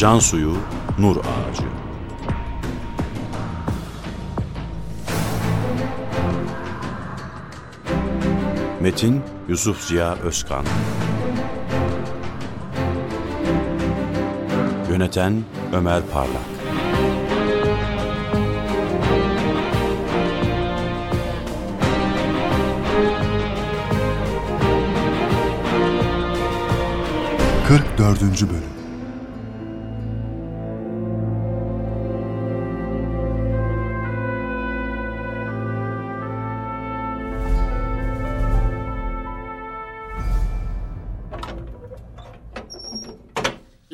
Can suyu, nur ağacı. Metin Yusuf Ziya Özkan. Yöneten Ömer Parlak. Kırk dördüncü Bölüm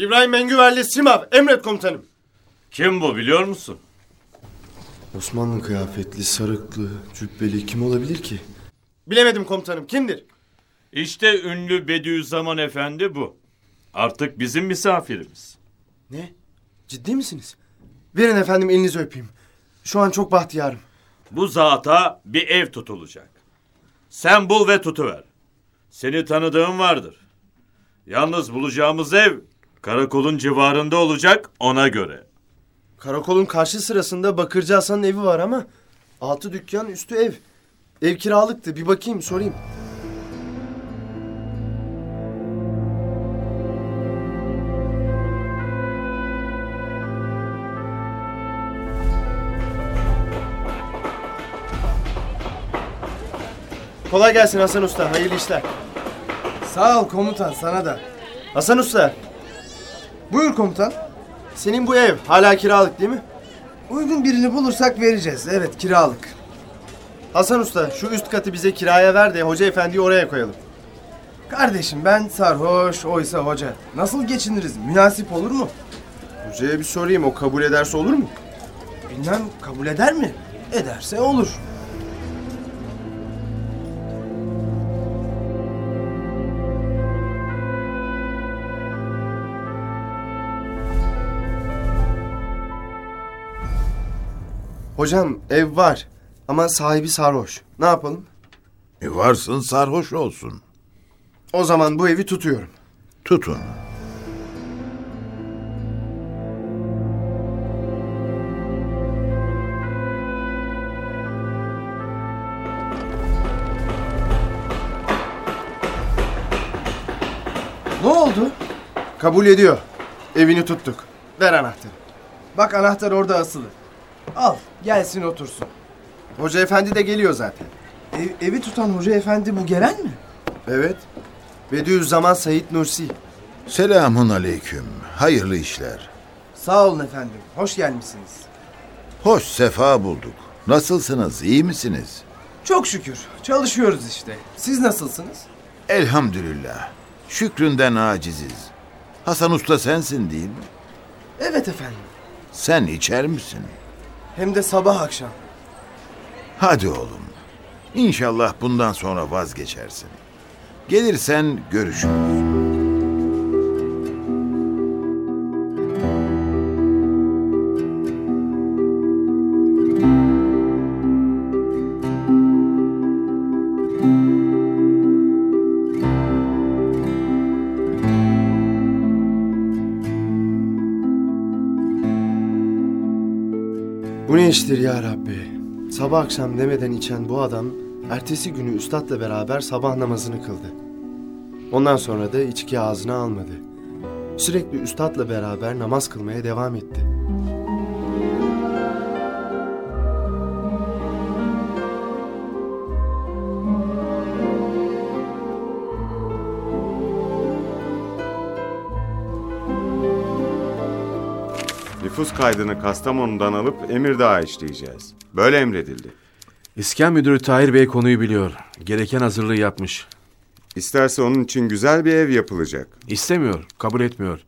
İbrahim Mengüverli Simav, emret komutanım. Kim bu biliyor musun? Osmanlı kıyafetli, sarıklı, cübbeli kim olabilir ki? Bilemedim komutanım, kimdir? İşte ünlü Bediüzzaman Efendi bu. Artık bizim misafirimiz. Ne? Ciddi misiniz? Verin efendim elinizi öpeyim. Şu an çok bahtiyarım. Bu zata bir ev tutulacak. Sen bul ve tutuver. Seni tanıdığım vardır. Yalnız bulacağımız ev karakolun civarında olacak ona göre. Karakolun karşı sırasında Bakırcı Hasan'ın evi var ama... Altı dükkan, üstü ev. Ev kiralıktı. Bir bakayım, sorayım. Kolay gelsin Hasan Usta. Hayırlı işler. Sağ ol komutan sana da. Hasan Usta, Buyur komutan. senin bu ev hala kiralık değil mi? Uygun birini bulursak vereceğiz. Evet kiralık. Hasan Usta, şu üst katı bize kiraya ver de Hoca Efendi'yi oraya koyalım. Kardeşim ben sarhoş oysa hoca. Nasıl geçiniriz? Münasip olur mu? Hocaya bir sorayım, o kabul ederse olur mu? Bilmem kabul eder mi? Ederse olur. Hocam ev var ama sahibi sarhoş. Ne yapalım? E varsın sarhoş olsun. O zaman bu evi tutuyorum. Tutun. Ne oldu? Kabul ediyor. Evini tuttuk. Ver anahtarı. Bak anahtar orada asılı. Al gelsin otursun. Hoca Efendi de geliyor zaten. Ev- evi tutan hoca efendi bu gelen mi? Evet. Bediüzzaman Said Nursi. Selamun aleyküm. Hayırlı işler. Sağ olun efendim. Hoş gelmişsiniz. Hoş sefa bulduk. Nasılsınız? iyi misiniz? Çok şükür. Çalışıyoruz işte. Siz nasılsınız? Elhamdülillah. Şükründen aciziz. Hasan Usta sensin değil mi? Evet efendim. Sen içer misin? Hem de sabah akşam. Hadi oğlum. İnşallah bundan sonra vazgeçersin. Gelirsen görüşürüz. Bu ne iştir ya Rabbi? Sabah akşam demeden içen bu adam ertesi günü üstadla beraber sabah namazını kıldı. Ondan sonra da içki ağzına almadı. Sürekli üstadla beraber namaz kılmaya devam etti. Nüfus kaydını Kastamonu'dan alıp Emirdağ'a işleyeceğiz. Böyle emredildi. İskan Müdürü Tahir Bey konuyu biliyor. Gereken hazırlığı yapmış. İsterse onun için güzel bir ev yapılacak. İstemiyor, kabul etmiyor.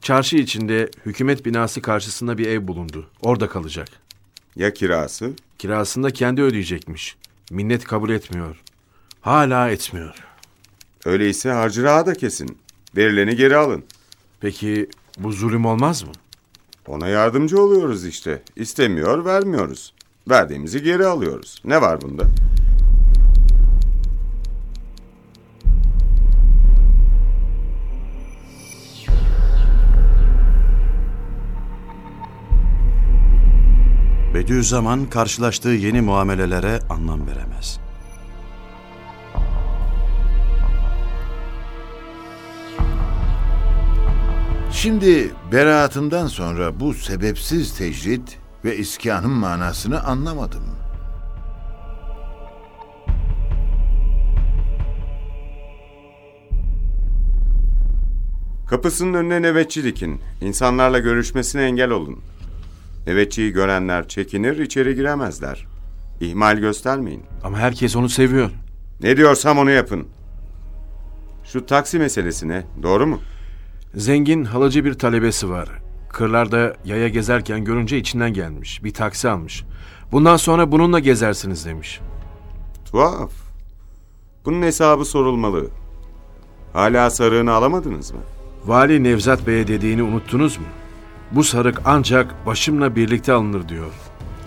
Çarşı içinde hükümet binası karşısında bir ev bulundu. Orada kalacak. Ya kirası? Kirasını da kendi ödeyecekmiş. Minnet kabul etmiyor. Hala etmiyor. Öyleyse harcırağı da kesin. Verileni geri alın. Peki bu zulüm olmaz mı? Ona yardımcı oluyoruz işte. İstemiyor, vermiyoruz. Verdiğimizi geri alıyoruz. Ne var bunda? Bediüzzaman karşılaştığı yeni muamelelere anlam veremez. Şimdi beraatından sonra bu sebepsiz tecrit ve iskanın manasını anlamadım. Kapısının önüne nöbetçi dikin. İnsanlarla görüşmesine engel olun. Nöbetçiyi görenler çekinir, içeri giremezler. İhmal göstermeyin. Ama herkes onu seviyor. Ne diyorsam onu yapın. Şu taksi meselesine, doğru mu? Zengin halıcı bir talebesi var. Kırlarda yaya gezerken görünce içinden gelmiş. Bir taksi almış. Bundan sonra bununla gezersiniz demiş. Tuhaf. Bunun hesabı sorulmalı. Hala sarığını alamadınız mı? Vali Nevzat Bey'e dediğini unuttunuz mu? Bu sarık ancak başımla birlikte alınır diyor.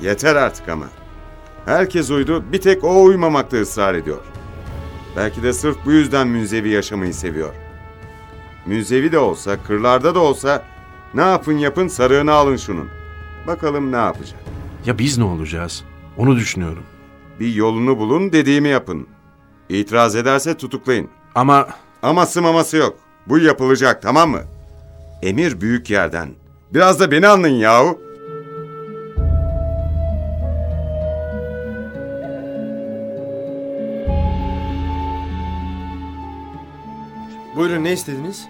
Yeter artık ama. Herkes uydu, bir tek o uymamakta ısrar ediyor. Belki de sırf bu yüzden münzevi yaşamayı seviyor. Münzevi de olsa, kırlarda da olsa ne yapın yapın sarığını alın şunun. Bakalım ne yapacak. Ya biz ne olacağız? Onu düşünüyorum. Bir yolunu bulun, dediğimi yapın. İtiraz ederse tutuklayın. Ama Aması maması yok. Bu yapılacak, tamam mı? Emir büyük yerden. Biraz da beni anlayın yahu. Buyurun ne istediniz?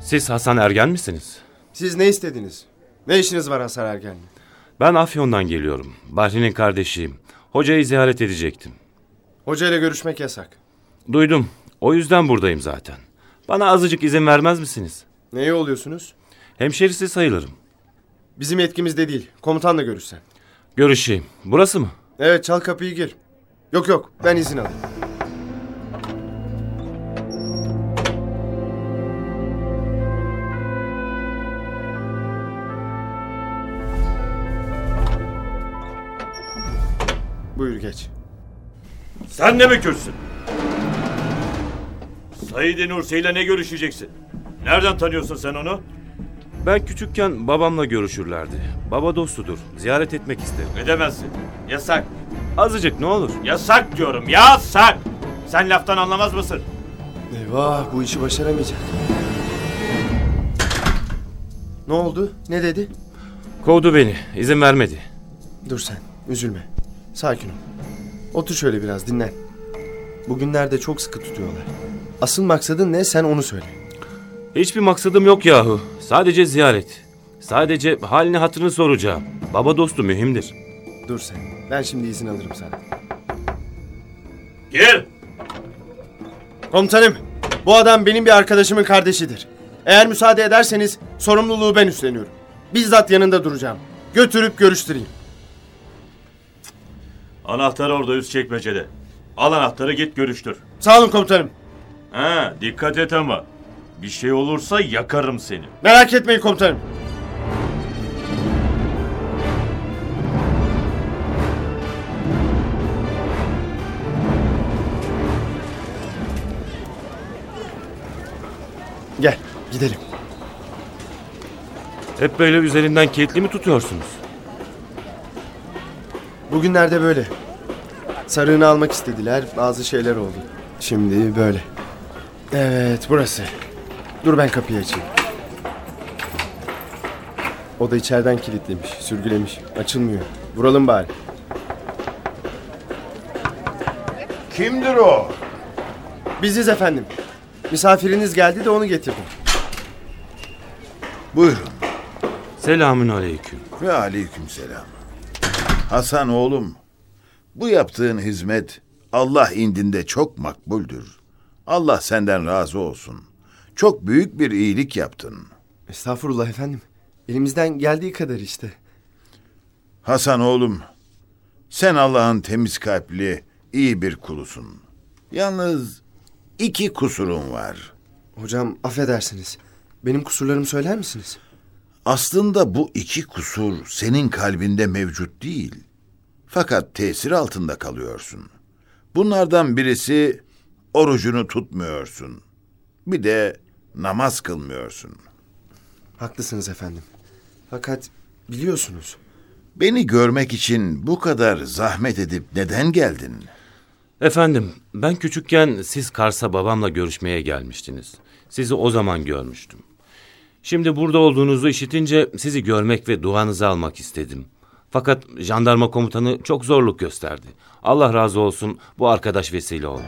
Siz Hasan Ergen misiniz? Siz ne istediniz? Ne işiniz var Hasar Ergen'le? Ben Afyon'dan geliyorum. Bahri'nin kardeşiyim. Hocayı ziyaret edecektim. Hoca ile görüşmek yasak. Duydum. O yüzden buradayım zaten. Bana azıcık izin vermez misiniz? Neye oluyorsunuz? Hemşerisi sayılırım. Bizim yetkimizde değil. Komutanla görüşsen. Görüşeyim. Burası mı? Evet çal kapıyı gir. Yok yok ben izin alayım. Buyur geç. Sen mi Kürtsün? Said Nursi ile ne görüşeceksin? Nereden tanıyorsun sen onu? Ben küçükken babamla görüşürlerdi. Baba dostudur. Ziyaret etmek isterim. Edemezsin. Yasak. Azıcık ne olur. Yasak diyorum. Yasak. Sen laftan anlamaz mısın? Eyvah bu işi başaramayacak. Ne oldu? Ne dedi? Kovdu beni. İzin vermedi. Dur sen, üzülme. Sakin ol. Otur şöyle biraz dinlen. Bugünlerde çok sıkı tutuyorlar. Asıl maksadın ne sen onu söyle. Hiçbir maksadım yok yahu. Sadece ziyaret. Sadece halini hatırını soracağım. Baba dostu mühimdir. Dur sen. Ben şimdi izin alırım sana. Gir. Komutanım, bu adam benim bir arkadaşımın kardeşidir. Eğer müsaade ederseniz sorumluluğu ben üstleniyorum. Bizzat yanında duracağım. Götürüp görüştüreyim. Anahtar orada üst çekmecede. Al anahtarı git görüştür. Sağ olun komutanım. Ha, dikkat et ama. Bir şey olursa yakarım seni. Merak etmeyin komutanım. Gel, gidelim. Hep böyle üzerinden kilitli mi tutuyorsunuz? Bugünlerde böyle. Sarığını almak istediler, bazı şeyler oldu. Şimdi böyle. Evet, burası. Dur ben kapıyı açayım. O da içeriden kilitlemiş, sürgülemiş. Açılmıyor. Vuralım bari. Kimdir o? Biziz efendim. Misafiriniz geldi de onu getirdim. Buyurun. Selamün aleyküm. Ve aleykümselam. Hasan oğlum, bu yaptığın hizmet Allah indinde çok makbuldür. Allah senden razı olsun. Çok büyük bir iyilik yaptın. Estağfurullah efendim. Elimizden geldiği kadar işte. Hasan oğlum, sen Allah'ın temiz kalpli, iyi bir kulusun. Yalnız iki kusurun var. Hocam affedersiniz. Benim kusurlarımı söyler misiniz? Aslında bu iki kusur senin kalbinde mevcut değil. Fakat tesir altında kalıyorsun. Bunlardan birisi orucunu tutmuyorsun. Bir de namaz kılmıyorsun. Haklısınız efendim. Fakat biliyorsunuz Beni görmek için bu kadar zahmet edip neden geldin? Efendim, ben küçükken siz Kars'a babamla görüşmeye gelmiştiniz. Sizi o zaman görmüştüm. Şimdi burada olduğunuzu işitince sizi görmek ve duanızı almak istedim. Fakat jandarma komutanı çok zorluk gösterdi. Allah razı olsun bu arkadaş vesile oldu.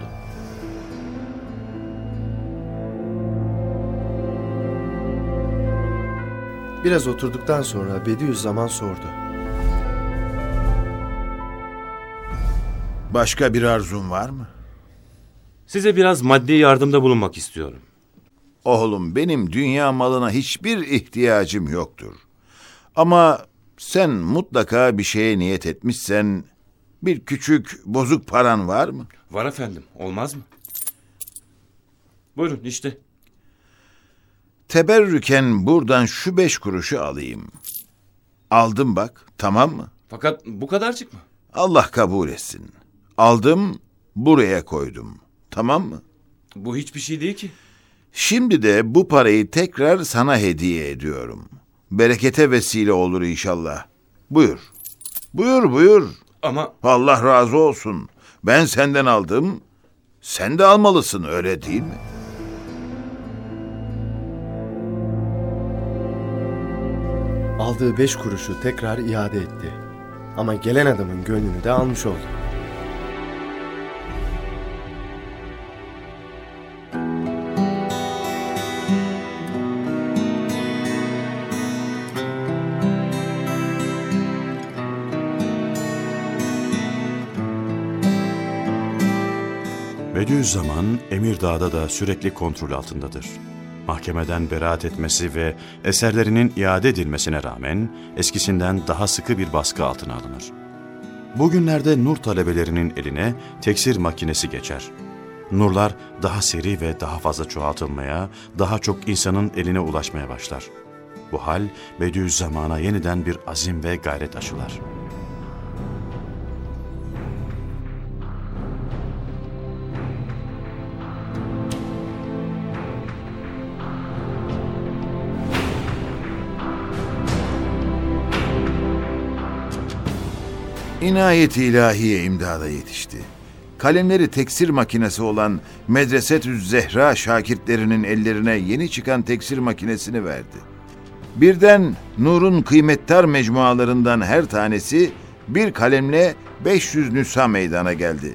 Biraz oturduktan sonra Bediüzzaman sordu. Başka bir arzun var mı? Size biraz maddi yardımda bulunmak istiyorum. Oğlum benim dünya malına hiçbir ihtiyacım yoktur. Ama sen mutlaka bir şeye niyet etmişsen bir küçük bozuk paran var mı? Var efendim, olmaz mı? Buyurun işte. Teberrüken buradan şu beş kuruşu alayım. Aldım bak, tamam mı? Fakat bu kadarcık mı? Allah kabul etsin. Aldım, buraya koydum. Tamam mı? Bu hiçbir şey değil ki. Şimdi de bu parayı tekrar sana hediye ediyorum. Berekete vesile olur inşallah. Buyur. Buyur buyur. Ama Allah razı olsun. Ben senden aldım. Sen de almalısın öyle değil mi? Aldığı beş kuruşu tekrar iade etti. Ama gelen adamın gönlünü de almış oldu. Bediüzzaman Emirdağ'da da sürekli kontrol altındadır. Mahkemeden beraat etmesi ve eserlerinin iade edilmesine rağmen eskisinden daha sıkı bir baskı altına alınır. Bugünlerde nur talebelerinin eline teksir makinesi geçer. Nurlar daha seri ve daha fazla çoğaltılmaya, daha çok insanın eline ulaşmaya başlar. Bu hal Bediüzzaman'a yeniden bir azim ve gayret aşılar. İnayet-i ilahiye imdada yetişti. Kalemleri teksir makinesi olan Medresetüz Zehra şakirtlerinin ellerine yeni çıkan teksir makinesini verdi. Birden Nur'un kıymettar mecmualarından her tanesi bir kalemle 500 nüsha meydana geldi.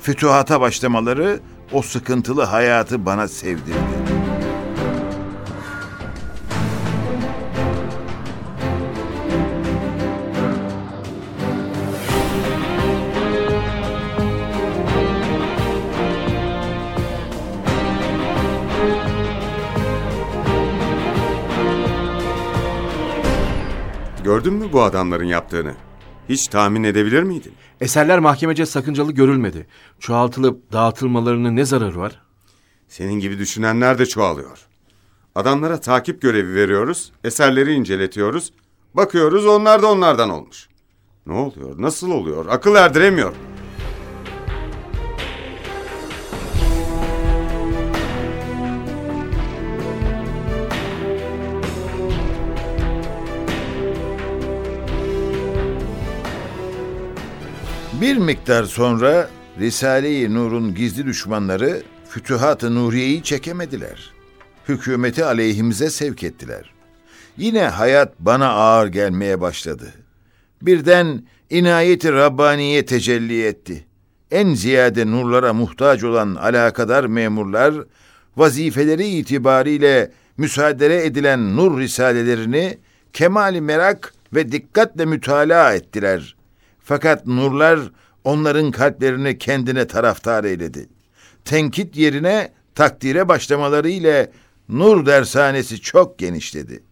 Fütuhata başlamaları o sıkıntılı hayatı bana sevdirdi. Mü bu adamların yaptığını? Hiç tahmin edebilir miydin? Eserler mahkemece sakıncalı görülmedi. Çoğaltılıp dağıtılmalarının ne zararı var? Senin gibi düşünenler de çoğalıyor. Adamlara takip görevi veriyoruz, eserleri inceletiyoruz. Bakıyoruz onlar da onlardan olmuş. Ne oluyor, nasıl oluyor? Akıl erdiremiyor. Bir miktar sonra Risale-i Nur'un gizli düşmanları Fütuhat-ı Nuriye'yi çekemediler. Hükümeti aleyhimize sevk ettiler. Yine hayat bana ağır gelmeye başladı. Birden inayeti Rabbaniye tecelli etti. En ziyade nurlara muhtaç olan alakadar memurlar, vazifeleri itibariyle müsaade edilen nur risalelerini kemali merak ve dikkatle mütalaa ettiler. Fakat nurlar onların kalplerini kendine taraftar eyledi. Tenkit yerine takdire başlamaları ile nur dershanesi çok genişledi.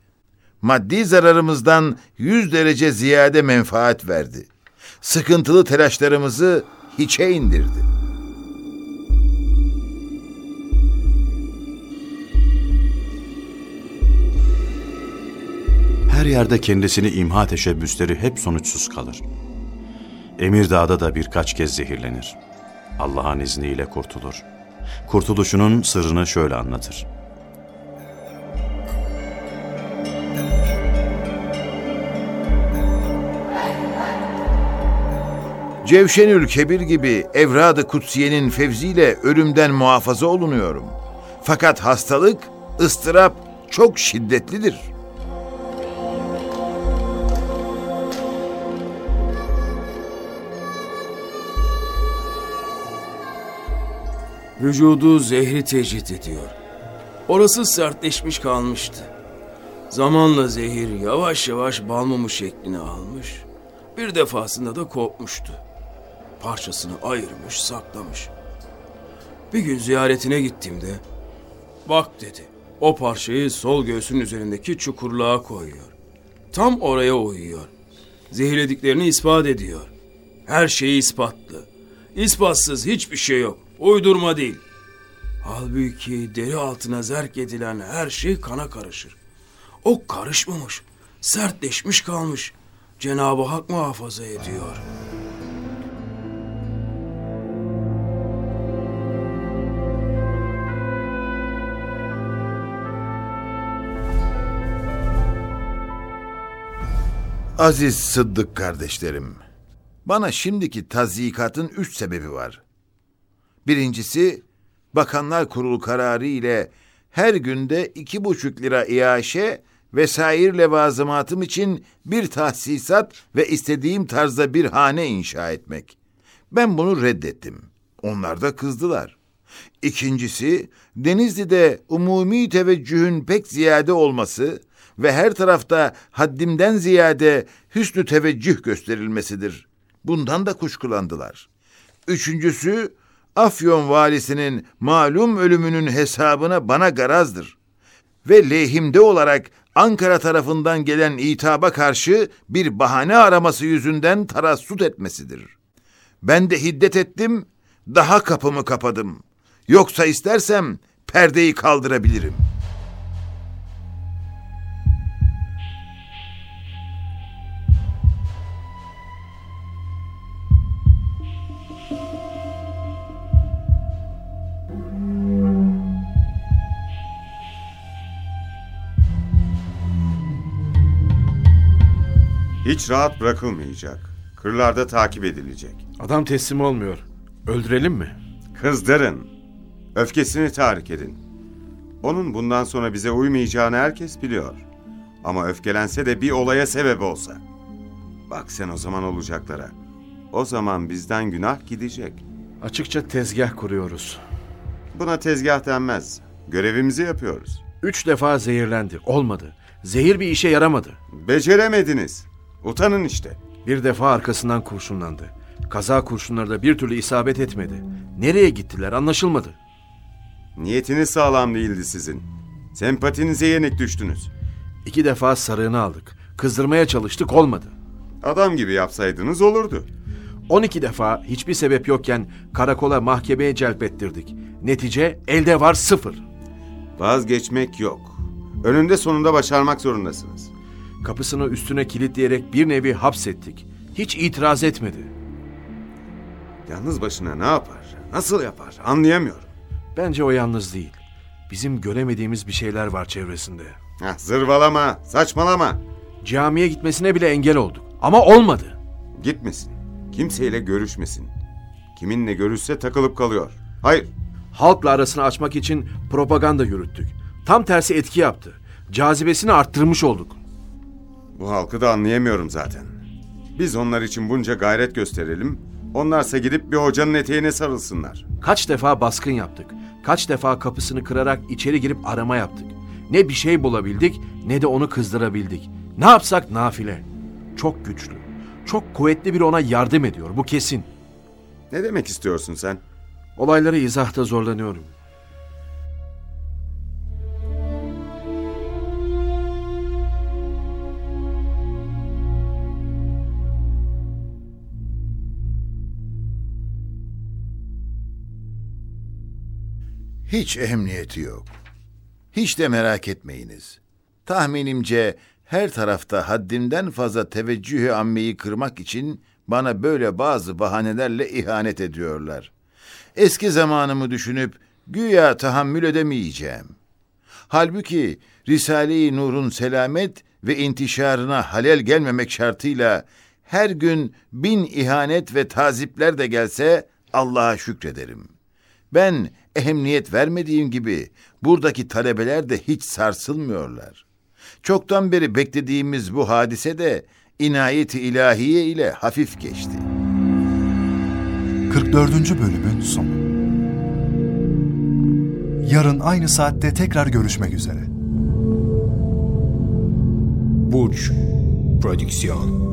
Maddi zararımızdan yüz derece ziyade menfaat verdi. Sıkıntılı telaşlarımızı hiçe indirdi. Her yerde kendisini imha teşebbüsleri hep sonuçsuz kalır. Emirdağ'da da birkaç kez zehirlenir. Allah'ın izniyle kurtulur. Kurtuluşunun sırrını şöyle anlatır. Cevşenül Kebir gibi Evrad-ı Kutsiye'nin fevziyle ölümden muhafaza olunuyorum. Fakat hastalık, ıstırap çok şiddetlidir. Vücudu zehri tecrit ediyor. Orası sertleşmiş kalmıştı. Zamanla zehir yavaş yavaş bal mumu şeklini almış. Bir defasında da kopmuştu. Parçasını ayırmış, saklamış. Bir gün ziyaretine gittiğimde, bak dedi, o parçayı sol göğsün üzerindeki çukurluğa koyuyor. Tam oraya uyuyor. Zehirlediklerini ispat ediyor. Her şeyi ispatlı. İspatsız hiçbir şey yok. Uydurma değil. Halbuki deri altına zerk edilen her şey kana karışır. O karışmamış, sertleşmiş kalmış. Cenab-ı Hak muhafaza ediyor. Aziz Sıddık kardeşlerim, bana şimdiki tazyikatın üç sebebi var. Birincisi, Bakanlar Kurulu kararı ile her günde iki buçuk lira iaşe vesair levazımatım için bir tahsisat ve istediğim tarzda bir hane inşa etmek. Ben bunu reddettim. Onlar da kızdılar. İkincisi, Denizli'de umumi teveccühün pek ziyade olması ve her tarafta haddimden ziyade hüsnü teveccüh gösterilmesidir. Bundan da kuşkulandılar. Üçüncüsü, Afyon valisinin malum ölümünün hesabına bana garazdır. Ve lehimde olarak Ankara tarafından gelen itaba karşı bir bahane araması yüzünden tarassut etmesidir. Ben de hiddet ettim, daha kapımı kapadım. Yoksa istersem perdeyi kaldırabilirim. Hiç rahat bırakılmayacak. Kırlarda takip edilecek. Adam teslim olmuyor. Öldürelim mi? Kızdırın. Öfkesini tahrik edin. Onun bundan sonra bize uymayacağını herkes biliyor. Ama öfkelense de bir olaya sebep olsa. Bak sen o zaman olacaklara. O zaman bizden günah gidecek. Açıkça tezgah kuruyoruz. Buna tezgah denmez. Görevimizi yapıyoruz. Üç defa zehirlendi. Olmadı. Zehir bir işe yaramadı. Beceremediniz. Utanın işte. Bir defa arkasından kurşunlandı. Kaza kurşunları da bir türlü isabet etmedi. Nereye gittiler anlaşılmadı. Niyetiniz sağlam değildi sizin. Sempatinize yenik düştünüz. İki defa sarığını aldık. Kızdırmaya çalıştık olmadı. Adam gibi yapsaydınız olurdu. 12 defa hiçbir sebep yokken karakola mahkemeye celp ettirdik. Netice elde var sıfır. Vazgeçmek yok. Önünde sonunda başarmak zorundasınız. Kapısını üstüne kilitleyerek bir nevi hapsettik. Hiç itiraz etmedi. Yalnız başına ne yapar? Nasıl yapar? Anlayamıyorum. Bence o yalnız değil. Bizim göremediğimiz bir şeyler var çevresinde. Heh, zırvalama, saçmalama. Camiye gitmesine bile engel olduk. Ama olmadı. Gitmesin. Kimseyle görüşmesin. Kiminle görüşse takılıp kalıyor. Hayır. Halkla arasını açmak için propaganda yürüttük. Tam tersi etki yaptı. Cazibesini arttırmış olduk. Bu halkı da anlayamıyorum zaten. Biz onlar için bunca gayret gösterelim. Onlarsa gidip bir hocanın eteğine sarılsınlar. Kaç defa baskın yaptık. Kaç defa kapısını kırarak içeri girip arama yaptık. Ne bir şey bulabildik ne de onu kızdırabildik. Ne yapsak nafile. Çok güçlü. Çok kuvvetli biri ona yardım ediyor. Bu kesin. Ne demek istiyorsun sen? Olayları izahta zorlanıyorum. Hiç ehemmiyeti yok. Hiç de merak etmeyiniz. Tahminimce her tarafta haddimden fazla teveccühü ammeyi kırmak için bana böyle bazı bahanelerle ihanet ediyorlar. Eski zamanımı düşünüp güya tahammül edemeyeceğim. Halbuki Risale-i Nur'un selamet ve intişarına halel gelmemek şartıyla Her gün bin ihanet ve tazipler de gelse Allah'a şükrederim. Ben ehemmiyet vermediğim gibi buradaki talebeler de hiç sarsılmıyorlar. Çoktan beri beklediğimiz bu hadise de inayeti ilahiye ile hafif geçti. 44. bölümün sonu. Yarın aynı saatte tekrar görüşmek üzere. Burç Prodüksiyon